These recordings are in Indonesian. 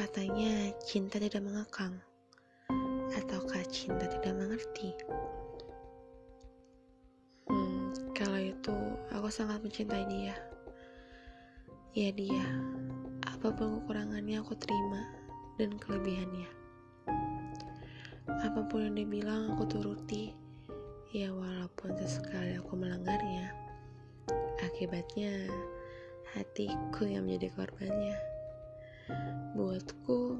Katanya cinta tidak mengekang. Ataukah cinta tidak mengerti? Hmm, kalau itu aku sangat mencintai dia. Ya dia. Apa pun kekurangannya aku terima Dan kelebihannya? Apa pun yang dia bilang aku turuti. Ya walaupun sesekali aku melanggarnya Akibatnya hatiku yang menjadi korbannya buatku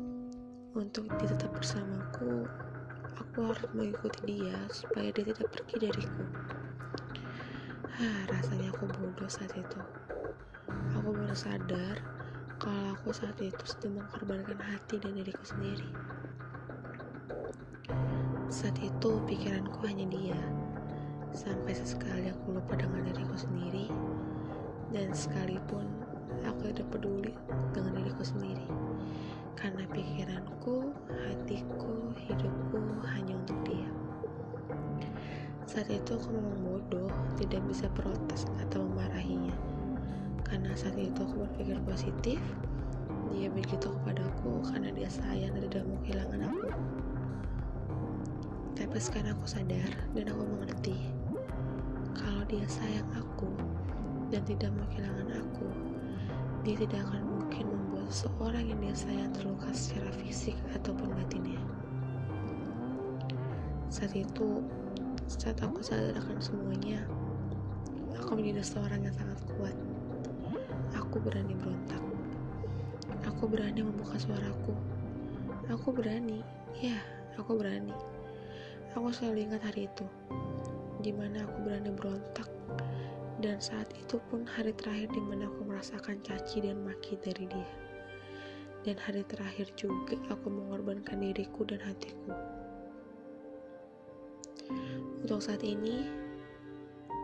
untuk dia tetap bersamaku aku harus mengikuti dia supaya dia tidak pergi dariku. Ah rasanya aku bodoh saat itu. Aku baru sadar kalau aku saat itu sedang mengorbankan hati dan diriku sendiri. Saat itu pikiranku hanya dia. Sampai sesekali aku lupa dengan diriku sendiri. Dan sekalipun aku tidak peduli diriku sendiri karena pikiranku, hatiku, hidupku hanya untuk dia. Saat itu aku memang bodoh, tidak bisa protes atau memarahinya. Karena saat itu aku berpikir positif, dia begitu kepadaku karena dia sayang dan tidak mau kehilangan aku. Tapi sekarang aku sadar dan aku mengerti kalau dia sayang aku dan tidak mau kehilangan aku, dia tidak akan mungkin membuat seorang yang dia sayang terluka secara fisik ataupun batinnya. Saat itu, saat aku sadar akan semuanya, aku menjadi seorang yang sangat kuat. Aku berani berontak. Aku berani membuka suaraku. Aku berani, ya, aku berani. Aku selalu ingat hari itu, di mana aku berani berontak dan saat itu pun hari terakhir di mana aku merasakan caci dan maki dari dia. Dan hari terakhir juga aku mengorbankan diriku dan hatiku. Untuk saat ini,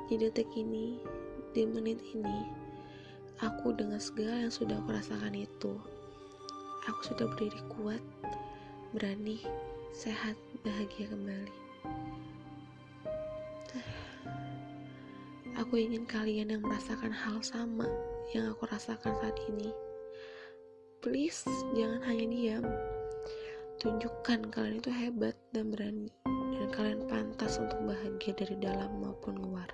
di detik ini, di menit ini, aku dengan segala yang sudah aku rasakan itu, aku sudah berdiri kuat, berani, sehat, bahagia kembali. Aku ingin kalian yang merasakan hal sama yang aku rasakan saat ini. Please, jangan hanya diam. Tunjukkan kalian itu hebat dan berani, dan kalian pantas untuk bahagia dari dalam maupun luar.